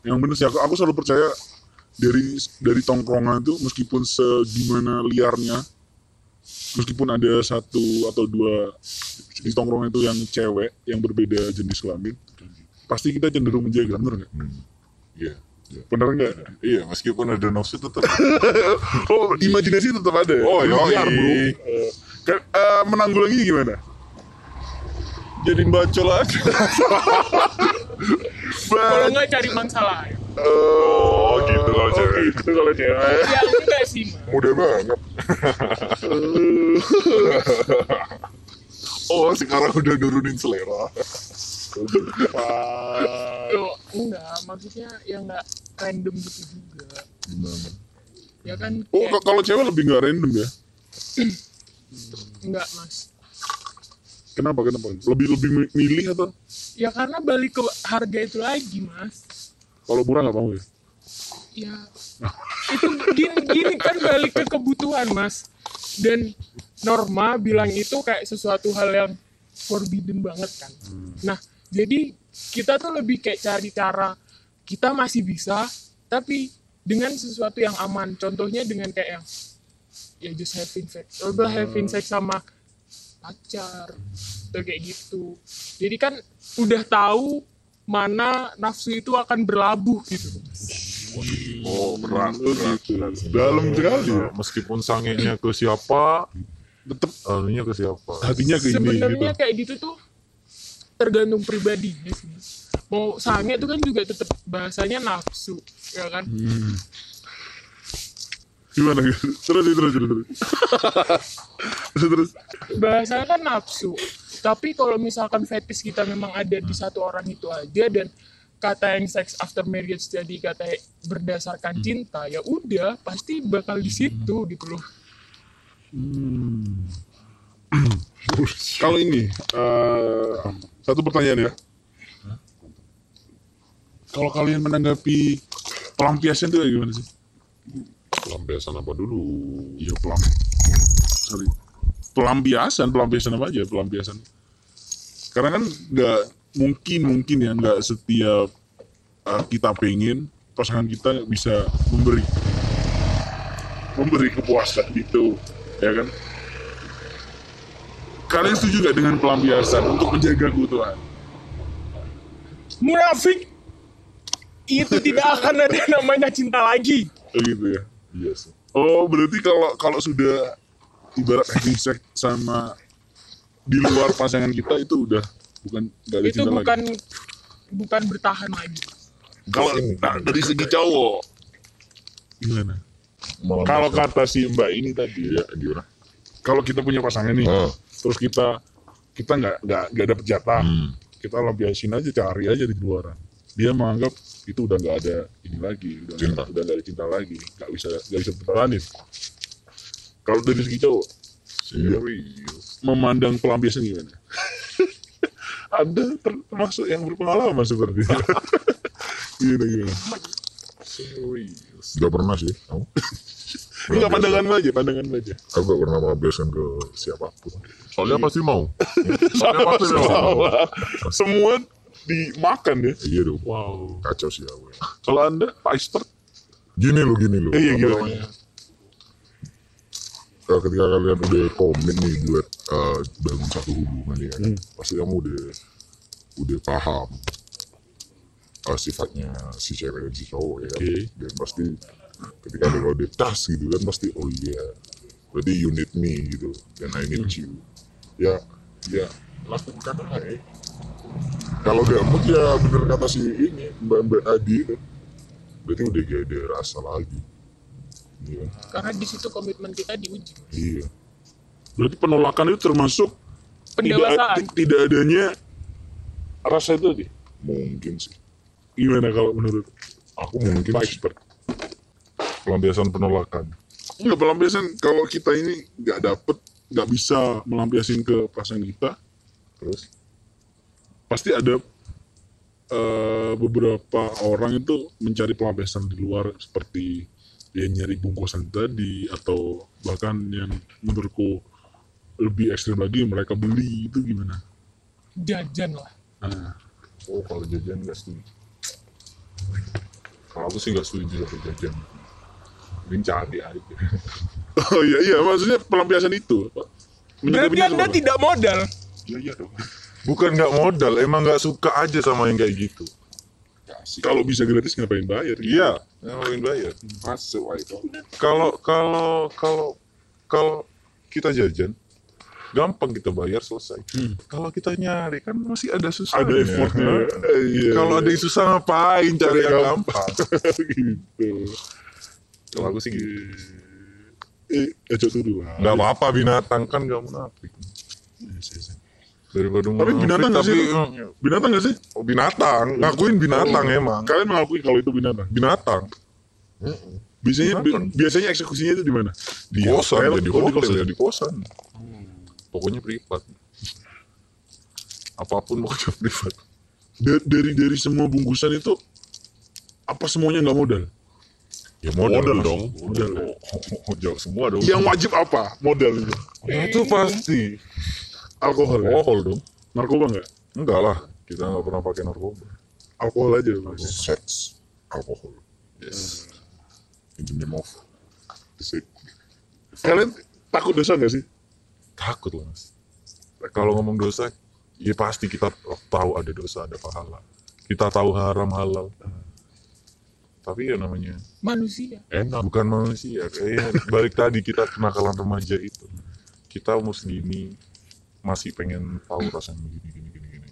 Yang bener sih, aku, aku selalu percaya dari dari tongkrongan itu meskipun segimana liarnya, meskipun ada satu atau dua di tongkrongan itu yang cewek yang berbeda jenis kelamin, pasti kita cenderung menjaga, bener nggak? iya Bener nggak? iya meskipun ada nafsu tetap Oh, imajinasi tetap ada. ya? Oh, yoi. Liar, bro. Eh, kan, eh, menanggulangi gimana? jadi bacol aja Kalau nggak cari masalah. Oh gitu kalau Oh, cewek gitu kalau cewek. Ya enggak sih, Mas. mudah banget oh sekarang udah nurunin selera Loh, enggak, maksudnya ya enggak random gitu juga. gimana Ya kan Oh, kayak, kalau cewek lebih nggak random ya? enggak, Mas. Kenapa? Kenapa? Lebih lebih mi- milih atau? Ya karena balik ke harga itu lagi, Mas. Kalau murah nggak mau ya? Ya itu gini gini kan balik ke kebutuhan, Mas. Dan norma bilang itu kayak sesuatu hal yang forbidden banget kan. Nah, jadi kita tuh lebih kayak cari cara kita masih bisa tapi dengan sesuatu yang aman. Contohnya dengan kayak yang ya just having sex. Udah having sex sama pacar atau kayak gitu. Jadi kan udah tahu mana nafsu itu akan berlabuh gitu. oh berat Oh, gitu. Dalam sekali ya. meskipun sangenya ke siapa Tetap anunya ke siapa hatinya ke ini gitu. Sebenarnya kayak gitu tuh tergantung pribadinya sih. Mau sange itu kan juga tetap bahasanya nafsu, ya kan? Gimana? Terus terus terus terus. terus terus. Bahasanya kan nafsu. Tapi kalau misalkan fetish kita memang ada di satu orang itu aja dan kata yang sex after marriage jadi kata berdasarkan cinta ya udah pasti bakal di situ gitu loh. Kalau ini eh, satu pertanyaan ya. Kalau kalian menanggapi pelampiasan itu gimana sih? Lampiasan apa dulu Iya pelam. Sorry. Pelampiasan, pelampiasan apa aja pelampiasan. Karena kan nggak mungkin mungkin ya nggak setiap uh, kita pengen pasangan kita bisa memberi memberi kepuasan gitu, ya kan? Kalian setuju gak dengan pelampiasan untuk menjaga keutuhan? Munafik itu tidak akan ada namanya cinta lagi. Oh, gitu ya. Iya sih Oh, berarti kalau kalau sudah ibarat having sex sama di luar pasangan kita itu udah bukan nggak ada itu cinta bukan lagi. bukan bertahan lagi. Kalau nah, dari segi cowok gimana? Kalau kata si Mbak ini tadi, gimana kalau kita punya pasangan nih, Ah. terus kita kita nggak nggak nggak dapet jatah, Hmm. kita lampiasin aja, cari aja di luaran. Dia menganggap itu udah nggak ada ini lagi, udah Cinta. udah nggak ada cinta lagi, nggak bisa nggak bisa bertalanin. Kalau dari segi cowok, serius memandang pelampiasan gimana? Ada ter- termasuk yang berpengalaman seperti itu. gimana gimana? serius gak pernah sih kamu Enggak pandangan aja, pandangan aja. aku gak pernah melampiaskan ke siapa pun soalnya pasti mau soalnya pasti mau Semua dimakan ya. iya dong Wow. kacau sih aku Kalau anda Pak Expert, gini lo gini lo iya gimana? namanya? Eh, ketika kalian udah komit nih buat eh, bangun satu hubungan ya Hmm. pasti kamu udah udah paham eh, sifatnya si cewek dan si cowok ya kan? Oke. dan pasti ketika ada udah tas gitu kan pasti oh iya berarti you need me gitu dan I need Hmm. you ya ya lakukan aja kalau mood ya bener kata si ini mbak mbak Adi itu berarti udah gak ada rasa lagi iya Karena di situ komitmen kita diuji. iya Berarti penolakan itu termasuk tidak, Pendewasaan. tidak adanya rasa itu tadi. mungkin sih Gimana kalau menurut aku mungkin Pak sih Expert? pelampiasan penolakan Enggak pelampiasan kalau kita ini nggak dapet, nggak bisa melampiasin ke pasangan kita, terus pasti ada eh, beberapa orang itu mencari pelampiasan di luar seperti dia nyari bungkusan tadi atau bahkan yang menurutku lebih ekstrim lagi mereka beli itu gimana? Jajan lah. Ah. oh kalau jajan nggak setuju kalau aku sih nggak setuju sama jajan mending cari aja Oh iya iya maksudnya pelampiasan itu. Berarti anda tidak modal. Iya iya dong. Bukan nggak modal emang nggak suka aja sama yang kayak gitu. Kalau bisa gratis ngapain bayar? iya ngapain bayar? Masuk itu. Kalau kalau kalau kalau kita jajan gampang kita bayar selesai. Kalau kita nyari kan masih ada susah Ada effortnya. Iya. kalau ada yang susah ngapain cari yang gampang. gampang? Gitu. kalau aku sih gitu. Eh, ejok dulu lah. nggak apa-apa binatang kan nggak munafik daripada Tapi binatang nggak sih? tapi itu? Binatang nggak sih? oh, binatang ngakuin binatang emang Kalian mengakui kalau itu binatang? binatang Biasanya bi- Binatang. biasanya eksekusinya itu di mana? di kosan hotel, ya di oh, hotel kosan. ya di kosan pokoknya privat apa pun pokoknya privat Da- dari dari semua bungkusan itu apa semuanya nggak modal? ya modal, Modal dong. Modal. oh, jauh semua dong Yang wajib apa? Modal itu. Ya, itu pasti Alkohol. Ya? alkohol dong Narkoba nggak? enggak lah kita nggak pernah pakai narkoba Alkohol aja. Mas. seks alkohol yes in the name of sex Kalian takut dosa nggak sih? takut lah mas kalau ngomong dosa ya pasti kita tahu ada dosa ada pahala kita tahu haram halal tapi ya namanya Manusia. enak bukan manusia kayak balik tadi kita kenakalan remaja itu kita umur segini masih pengen tahu rasanya gini gini gini gini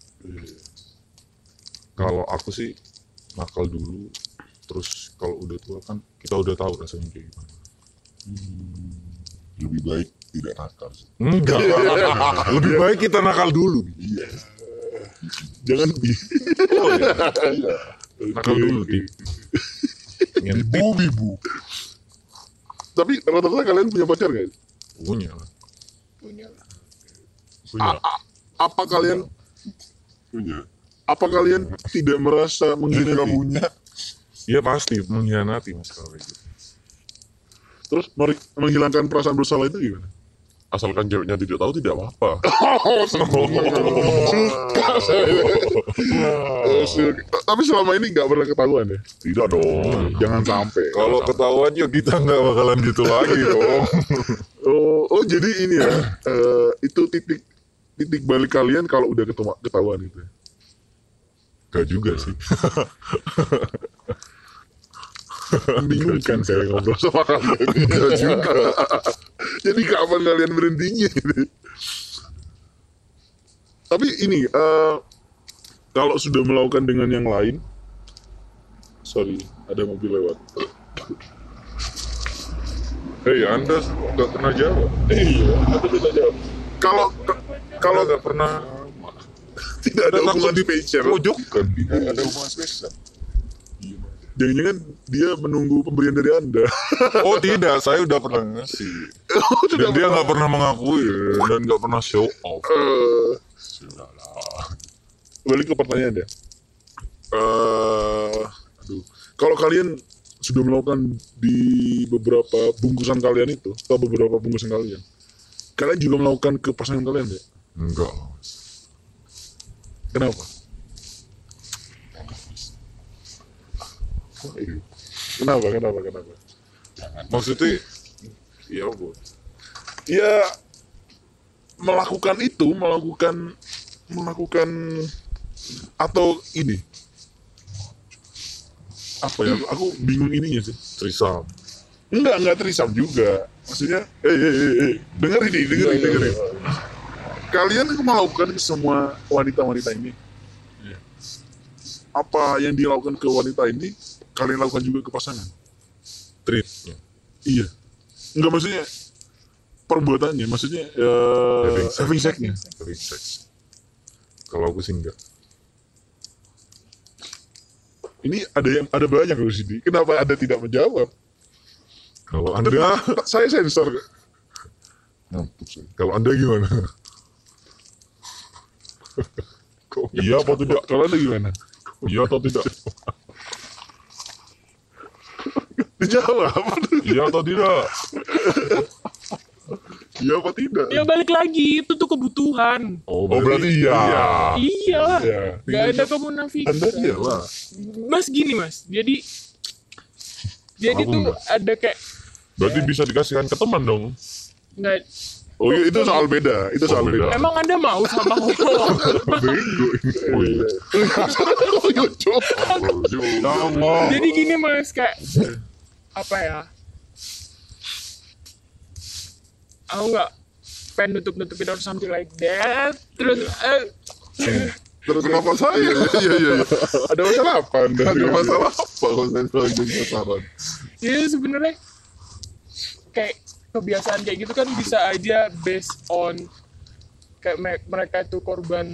kalau aku sih nakal dulu terus kalau udah tua kan kita udah tahu rasanya kayak gimana lebih baik tidak nakal sih. enggak lebih baik kita nakal dulu iya Jangan bi. oh, iya. iya nakal dulu. Ngintip bibu bibu Tapi rata-rata kalian punya pacar nggak? punya lah Punya lah. Punya A- a- apa kalian punya apa kalian tidak merasa jika mengkhianati? punya Iya pasti mengkhianati mas kalau gitu. Terus menghilangkan perasaan bersalah itu gimana? asalkan ceweknya tidak tahu tidak apa-apa. Eh, suka. Tapi selama ini nggak pernah ketahuan ya? tidak dong Jangan sampai. Kalau ketahuan ya kita nggak bakalan gitu lagi dong. Oh, oh jadi ini ya, eh, itu titik titik balik kalian kalau udah ketemu ketahuan gitu. ya? Gak juga sih. Membingungkan saya ngobrol sama kalian. Iya juga. jadi kapan kalian berhentinya? Gitu. Tapi ini, eh, kalau sudah melakukan dengan yang lain, sorry, ada mobil lewat. Hei anda nggak pernah jawab. Iya, ada bisa jawab. Kalau kalau nggak pernah tidak ada hubungan spesial, pojokan. tidak ada hubungan spesial jangan-jangan dia menunggu pemberian dari anda. Oh tidak, saya udah pernah ngasih. Oh, Dan dia nggak pernah mengakui dan nggak pernah show off. Eh, balik ke pertanyaan ya. Eh, aduh, kalau kalian sudah melakukan di beberapa bungkusan kalian itu atau beberapa bungkusan kalian, kalian juga melakukan ke pasangan kalian ya? Enggak. Mas. Kenapa? Kenapa? Kenapa? Kenapa? Maksudnya ya bu. Ya melakukan itu, melakukan melakukan atau ini apa ya? Aku bingung ininya sih. Trisam. Enggak, enggak terisam juga. Maksudnya, eh, eh, eh, eh. dengerin nih, dengerin, dengerin. Kalian melakukan ke semua wanita-wanita ini. Apa yang dilakukan ke wanita ini, kalian lakukan juga ke pasangan? Treatnya. Iya. Enggak maksudnya perbuatannya, maksudnya eh, Having sex. having sex-nya. Having sex. Kalau aku sih enggak. Ini ada yang ada banyak loh di sini. Kenapa ada tidak menjawab? Kalau anda, Saya sensor. kalau anda gimana? Iya apa tidak? Kalau anda gimana? iya atau tidak Dijawab. iya atau tidak Iya apa tidak? ya balik lagi itu tuh kebutuhan Oh, berarti iya. iya Iya. nggak ada kemunafikan Anda iyalah. mas gini mas jadi jadi Aku tuh enggak. ada kayak Berarti bisa dikasihkan ke teman dong. nggak Oh iya, itu soal beda. Itu soal Oh, beda. beda. emang anda mau sama Bego. Oh iya. Oh iya. Ya jadi gini mas kayak apa ya aku nggak pengen nutup nutupin or something like that terus eh, Terus kenapa saya? Iya iya iya. Ada masalah apa Anda? Ada masalah apa kalau saya kalau jadi pasaran? ya sebenarnya kayak kebiasaan kayak gitu kan bisa aja based on kayak me- mereka itu korban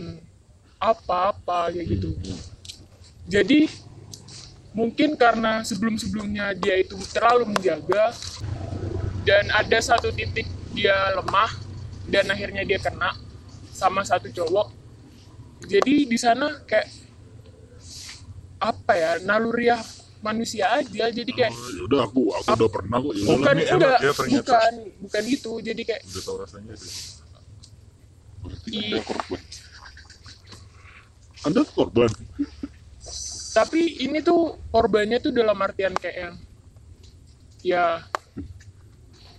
apa-apa kayak gitu. Jadi mungkin karena sebelum-sebelumnya dia itu terlalu menjaga dan ada satu titik dia lemah dan akhirnya dia kena sama satu cowok. Jadi di sana kayak apa ya naluriah manusia aja jadi kayak Ya udah aku aku udah pernah kok. Ya bukan ini enak enggak ya ternyata. bukan bukan itu jadi kayak Udah tahu rasanya sih. i- Anda korban. tapi ini tuh korbannya tuh dalam artian kayak yang ya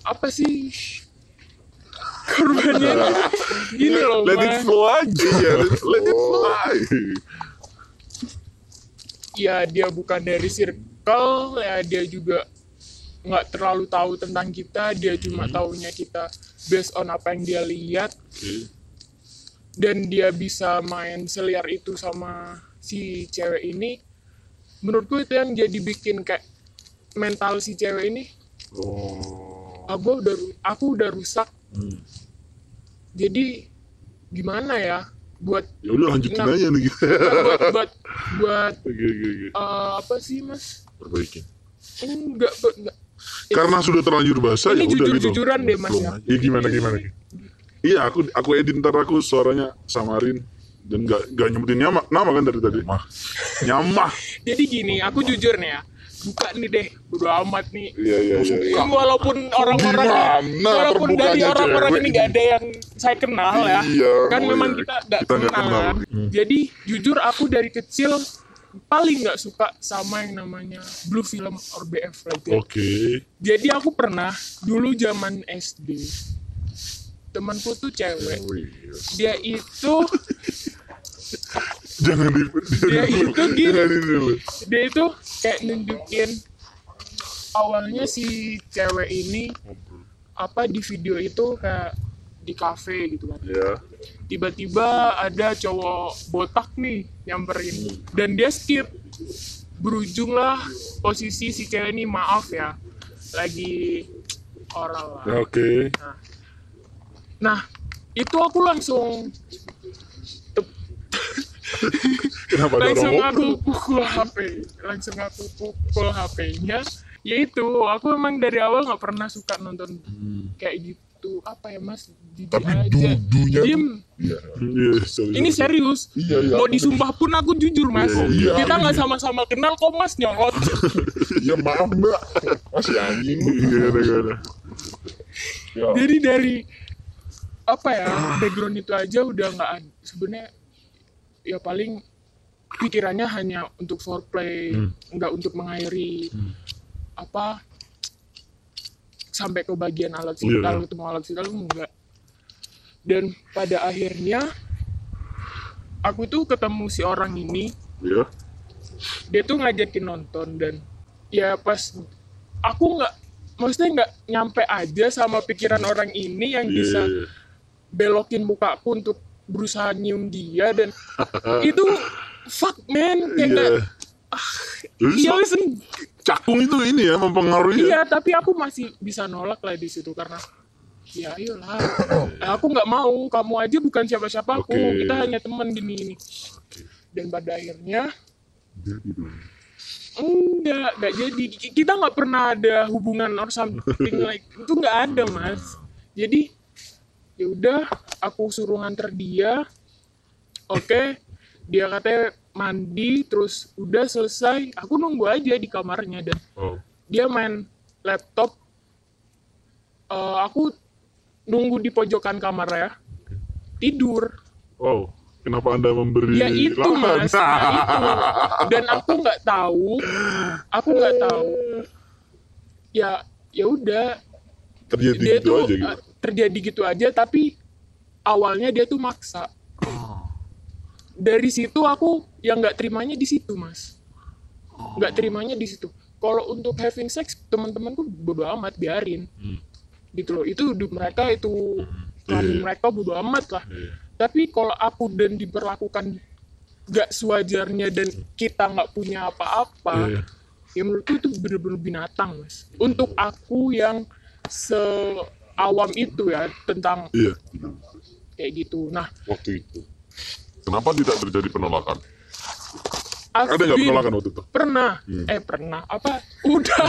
apa sih korbannya tuh gini loh Let it Mas. flow aja ya. Let it fly. Ya dia bukan dari circle ya dia juga nggak terlalu tahu tentang kita dia cuma taunya kita based on apa yang dia lihat. Dan dia bisa main seliar itu sama si cewek ini. Menurutku itu yang jadi bikin kayak mental si cewek ini. Oh. aku udah aku udah rusak. Jadi gimana ya buat Ya udah lanjutin Nah. aja nih. buat buat buat Oke oke oke. eh, apa sih mas Perbaiki. enggak enggak Karena sudah terlanjur basah ini ya udah gitu. jujur-jujuran deh mas ya Ya gimana gimana? Iya aku aku edit ntar aku suaranya samarin dan nggak nggak nyebutin nama nama kan dari tadi. Mah. Nyamah. jadi gini aku jujur nih ya buka nih deh bodo amat nih Iya iya iya. iya. walaupun orang-orang Gimana walaupun dari orang-orang ini nggak ada yang saya kenal ya Iya, kan oh memang iya. kita nggak nggak kenal, kenal. kan. jadi jujur aku dari kecil paling nggak suka sama yang namanya blue film or BF like that. Oke. jadi aku pernah dulu zaman SD temanku tuh cewek dia itu Jangan di dia itu dulu. dia itu kayak nunjukin awalnya si cewek ini apa di video itu kayak di kafe gitu kan Ya. tiba-tiba ada cowok botak nih nyamperin dan dia skip berujung lah posisi si cewek ini maaf ya lagi oral lah Oke. nah itu aku langsung Kenapa langsung orang aku pukul HP langsung aku pukul HP-nya yaitu aku emang dari awal nggak pernah suka nonton kayak gitu apa ya mas jujur Tapi aja dudunya diem Iya, sorry, ini sorry. serius Iya, iya. mau disumpah pun aku jujur mas Iya, kita iya. nggak sama-sama kenal kok mas nyolot Ya maaf mbak. Masih anjing. Gimana? Ya. jadi dari apa ya background itu aja udah nggak sebenarnya ya paling pikirannya hanya untuk foreplay nggak untuk mengairi apa sampai ke bagian alat Iya. vital ketemu alat vital enggak dan pada akhirnya aku tuh ketemu si orang ini Ya. dia tuh ngajakin nonton dan ya pas aku nggak maksudnya nggak nyampe aja sama pikiran orang ini yang Iya, bisa iya, iya. belokin mukaku untuk berusaha nyium dia dan itu fuck man. Kayak nggak Terus iya listen. Cakung itu ini ya mempengaruhi ya. iya tapi aku masih bisa nolak lah di situ karena ya ayolah aku nggak mau kamu aja bukan siapa-siapa aku. Oke. kita hanya teman gini ini dan pada akhirnya Jadi dong. enggak enggak jadi. Kita nggak pernah ada hubungan or something like itu nggak ada mas. Jadi ya udah aku suruh nganter dia. Oke dia katanya mandi terus udah selesai. Aku nunggu aja di kamarnya dan Oh. dia main laptop. Eh, aku nunggu di pojokan kamar ya. Tidur. Oh, kenapa anda memberi ya itu lahan? mas. Nah, itu. Dan aku nggak tahu. Aku nggak tahu. Ya ya udah. Terjadi dia gitu tuh aja gitu. Terjadi gitu aja tapi awalnya dia tuh maksa. Dari situ aku yang nggak terimanya di situ mas. Nggak terimanya di situ. Kalau untuk having sex teman-temanku bodo amat biarin. Gitu loh. Itu hidup mereka itu kelamin Iya. mereka bodo amat lah. Iya. tapi kalau aku dan diperlakukan nggak sewajarnya dan kita nggak punya apa-apa Iya. ya menurutku itu bener-bener binatang mas. Untuk aku yang seawam itu ya tentang Iya. kayak gitu. Nah waktu itu. Kenapa tidak terjadi penolakan? I've Ada nggak penolakan waktu itu? pernah. Eh pernah. Apa? Udah.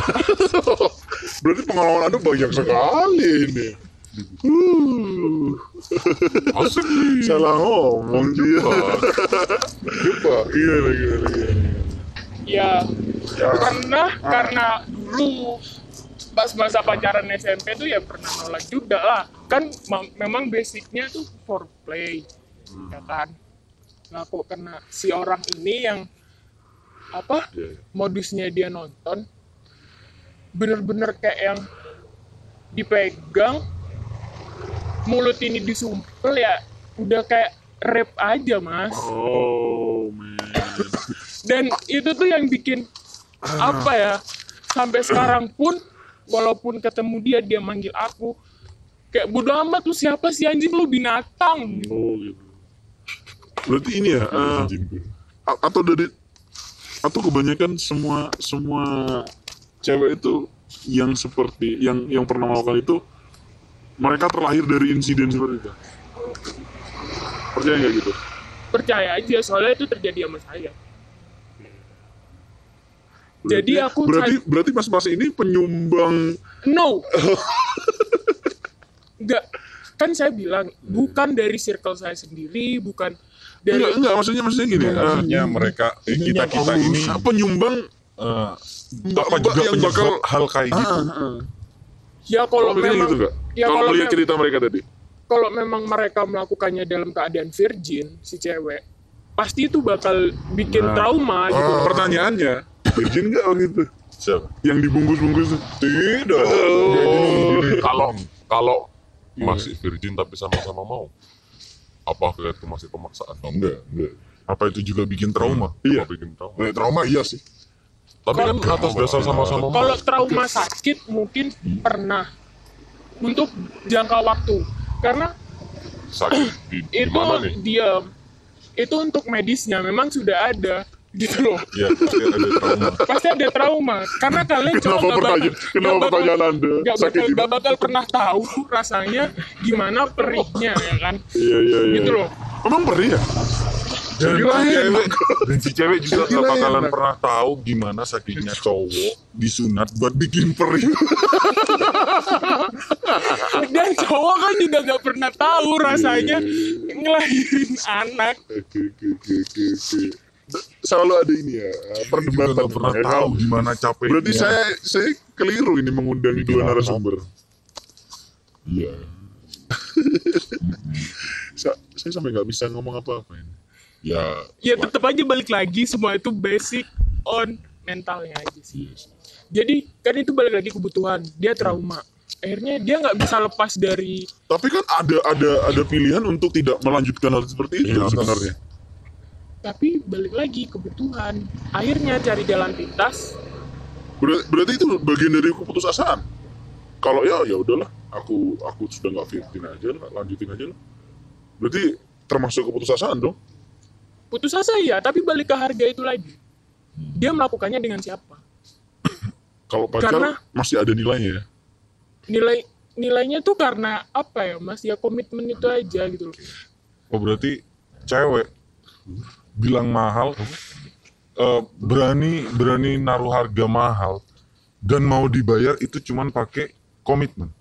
Berarti pengalaman anda banyak sekali ini. Uh, asik. Nih salah ngomong dia. coba Gimana, gimana, gimana. ya. Pernah karena dulu pas masa pacaran SMP tuh ya pernah nolak juga lah kan ma- memang basicnya tuh foreplay ya kan nah kok kena si orang ini yang apa Iya, iya. modusnya dia nonton bener-bener kayak yang dipegang mulut ini disumpel ya udah kayak rap aja mas Oh, man. dan itu tuh yang bikin apa ya sampai sekarang pun walaupun ketemu dia dia manggil aku kayak bodo amat lu siapa sih anjing lu binatang Oh, gitu. Berarti ini ya, anjing gue a- atau dari atau kebanyakan semua semua cewek itu yang seperti yang yang pernah melakukan itu mereka terlahir dari insiden seperti itu. Percaya nggak gitu? percaya aja soalnya itu terjadi sama saya Jadi aku berarti berarti mas-mas ini penyumbang no enggak kan saya bilang bukan dari circle saya sendiri bukan dari enggak enggak maksudnya maksudnya gini. maksudnya mereka eh, kita kita ini penyumbang apa mbak juga yang bakal hal kayak gitu Ah, ah. ya kalau Kalau memang gitu enggak? ya kalau kalau melihat mem- cerita mereka tadi. kalau memang mereka melakukannya dalam keadaan virgin si cewek pasti itu bakal bikin Nah. trauma gitu Oh, pertanyaannya, virgin nggak waktu itu? siapa? Yang dibungkus-bungkus. Tidak. Oh. kalau kalau masih virgin tapi sama-sama mau apakah itu masih pemaksaan enggak enggak apa itu juga bikin trauma? Iya. Apa bikin trauma? Nah, trauma iya sih. Tapi kan atas dasar sama-sama mau. Kalau trauma sakit mungkin pernah. Untuk jangka waktu. Karena sakit di, di itu mana nih? diam. Itu untuk medisnya. Memang sudah ada gitu loh ya pasti ada trauma pasti ada trauma karena kalian cowok Kenapa nggak bakal- pertanyaan, kenapa bakal- pertanyaan anda nggak sakit bakal, nggak bakal pernah tahu rasanya gimana perihnya ya kan Iya iya iya. gitu loh Emang perih ya? dan Kira si enak. cewek dan si cewek juga gak bakalan enak. pernah tahu gimana sakitnya cowok disunat buat bikin perih dan cowok kan juga nggak pernah tahu rasanya ngelahirin anak Oke oke oke oke. Selalu ada ini ya juga perdebatan. gak pernah ya, tahu kalau- gimana capeknya Berarti saya saya keliru ini mengundang dua narasumber. iya Sa- saya sampai nggak bisa ngomong apa-apa ini. ya ya tetap aja balik lagi semua itu basic on mentalnya aja sih jadi kan itu balik lagi kebutuhan dia trauma akhirnya dia nggak bisa lepas dari Tapi kan ada ada ada pilihan untuk tidak melanjutkan hal seperti itu Iya, sebenarnya. Tapi balik lagi kebutuhan. Akhirnya cari jalan pintas. Ber- berarti itu bagian dari keputusasaan. Kalau ya ya udahlah, aku aku sudah nggak fifteen aja lah, lanjutin aja lah. Berarti termasuk keputusasaan dong. putus asa ya tapi balik ke harga itu lagi. Dia melakukannya dengan siapa? Kalau pacar Karena- masih ada nilainya ya. nilai nilainya tuh karena apa ya mas? Ya komitmen itu aja gitu loh. Oh berarti cewek bilang mahal eh, berani berani naruh harga mahal dan mau dibayar itu cuman pakai komitmen.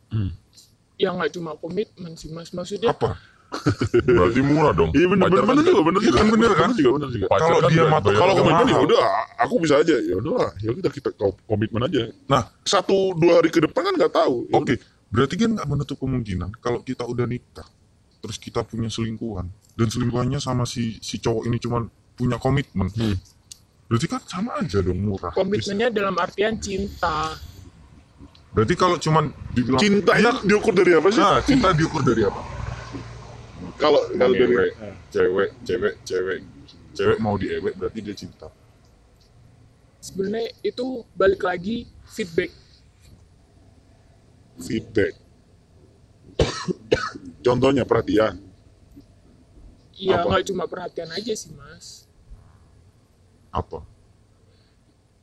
Ya nggak cuma komitmen sih mas. Maksudnya apa? Berarti murah dong. Iya benar kan benar juga benar juga. Kan bener kan? juga benar juga. kalau kan dia bayar Kalau komitmen ya udah aku bisa aja. Ya udahlah ya kita kita komitmen aja. nah. Satu dua hari ke depan kan nggak tahu. Ya oke. berarti kan nggak menutup kemungkinan kalau kita udah nikah terus kita punya selingkuhan. Dan selingkuhannya sama si si cowok ini cuman punya komitmen. Berarti kan sama aja dong murah. Komitmennya dalam artian cinta. Berarti kalau cuman dibilang cinta ini diukur dari apa sih? Nah cinta diukur dari apa? Kalau kalau dari cewek cewek cewek cewek. Cewek mau diewek berarti dia cinta. Sebenarnya itu balik lagi feedback. Feedback contohnya perhatian. Ya Apa? nggak cuma perhatian aja sih mas. Apa?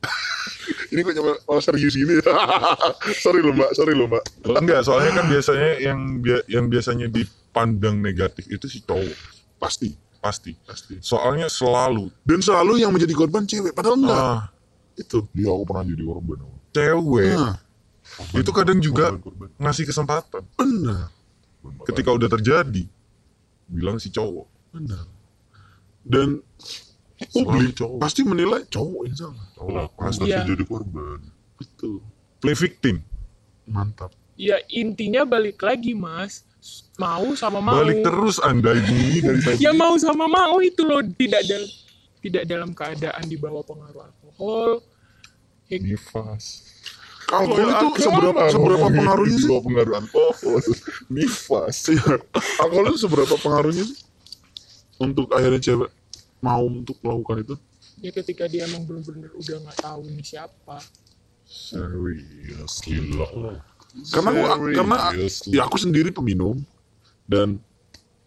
Ini kok nyampe malah serius gini sorry loh mbak sorry loh mbak. Enggak soalnya kan biasanya yang yang biasanya dipandang negatif itu si cowok. Pasti. Pasti pasti. Soalnya selalu. Dan selalu yang menjadi korban cewek padahal enggak. Ah, itu. Iya aku pernah jadi korban. cewek. Nah, itu kadang juga Korban, korban. ngasih kesempatan. Benar ketika udah terjadi bilang si cowok. Benar. Dan publik cowok. pasti menilai cowok yang salah. Cowok pasti Iya. jadi korban. betul. Play victim. Mantap. Ya intinya balik lagi mas. Mau sama mau. Balik terus anda ini dari tadi. Ya mau sama mau itu loh. Tidak dalam tidak dalam keadaan di bawah pengaruh alkohol. Ya, Nifas. Alkohol itu seberapa seberapa pengaruhnya sih Dua pengaruh alkohol. Nifas. Iya. alkohol itu seberapa pengaruhnya sih untuk akhirnya cewek mau untuk melakukan itu ya ketika dia emang bener-bener udah nggak tahu ini siapa Seriously loh. karena aku, karena ya aku sendiri peminum dan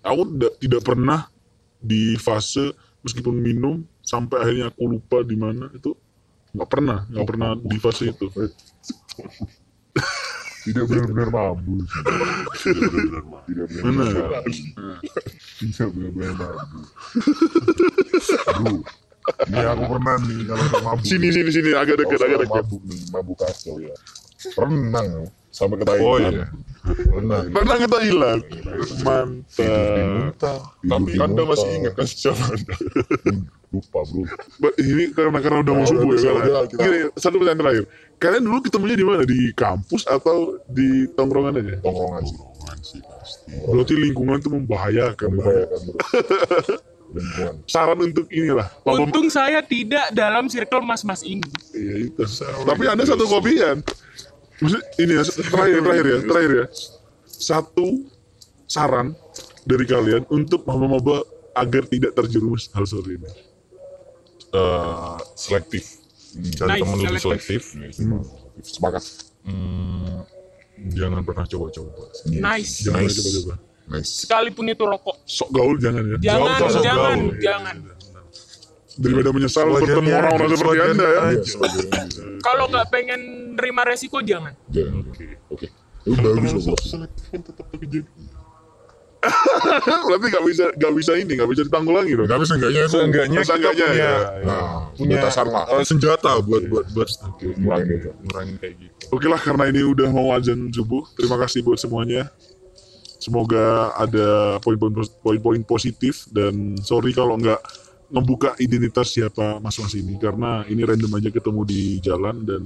aku tidak tidak pernah di fase meskipun minum sampai akhirnya aku lupa di mana itu nggak pernah nggak pernah di fase itu tidak benar-benar mabuk. Tidak benar-benar mabuk. Tidak benar-benar Benar. mabuk. Tidak benar-benar mabuk. Bro, ini aku pernah nih kalau nggak mabuk. sini sini sini agak dekat agak dekat mabuk nih, mabuk kacau ya. Pernah sampai ke Thailand. Oh, iya. Pernah. pernah ke Thailand Tidur di mantap Tapi Anda masih ingat kan siapa Anda? Lupa bro. Ini karena karena udah mau subuh ya kan? kita- Gini, satu pertanyaan terakhir kalian dulu ketemunya di mana di kampus atau di tongkrongan aja Tongkrongan sih. Tongkrongan sih pasti. berarti lingkungan itu membahayakan Membahayakan bro. Lingkungan. saran untuk inilah untung saya tidak dalam circle mas-mas ini Iya itu. Tapi ada satu kopian. Maksud ini ya terakhir terakhir ya terakhir ya. Satu saran dari kalian untuk maba-maba agar tidak terjerumus hal seperti ini. Eh, selektif cari Nice, temen lebih selektif. selektif Sepakat. Hmm, jangan pernah coba-coba nice Jangan Nice. coba-coba. Nice. sekalipun itu rokok Sok gaul jangan ya. jangan Gaul, jangan gaul. jangan Daripada menyesal Sebagian bertemu orang-orang seperti anda ya. aja. Iya, kalau nggak pengen terima resiko jangan Jangan. Oke. Itu bagus loh bos. Selektif tetap terjadi. Berarti nggak bisa nggak bisa ini nggak bisa ditanggulangi dong. Tapi seenggaknya itu seenggaknya kita Seenggaknya punya ya. Nah, punya batasan lah. eh, senjata buat buat buat ngurangin itu. ngurangin kayak gitu Oke lah karena ini udah mau azan subuh. Terima kasih buat semuanya. Semoga ada poin-poin poin-poin positif dan sorry kalau nggak membuka identitas siapa mas-mas ini karena ini random aja ketemu di jalan dan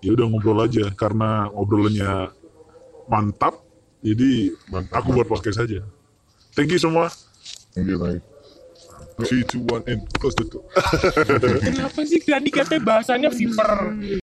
ya udah ngobrol aja karena ngobrolannya mantap. Jadi aku buat podcast saja. Thank you semua. Thank you, you. 3, 2, 1, and close the door. kenapa sih tadi katanya bahasanya viper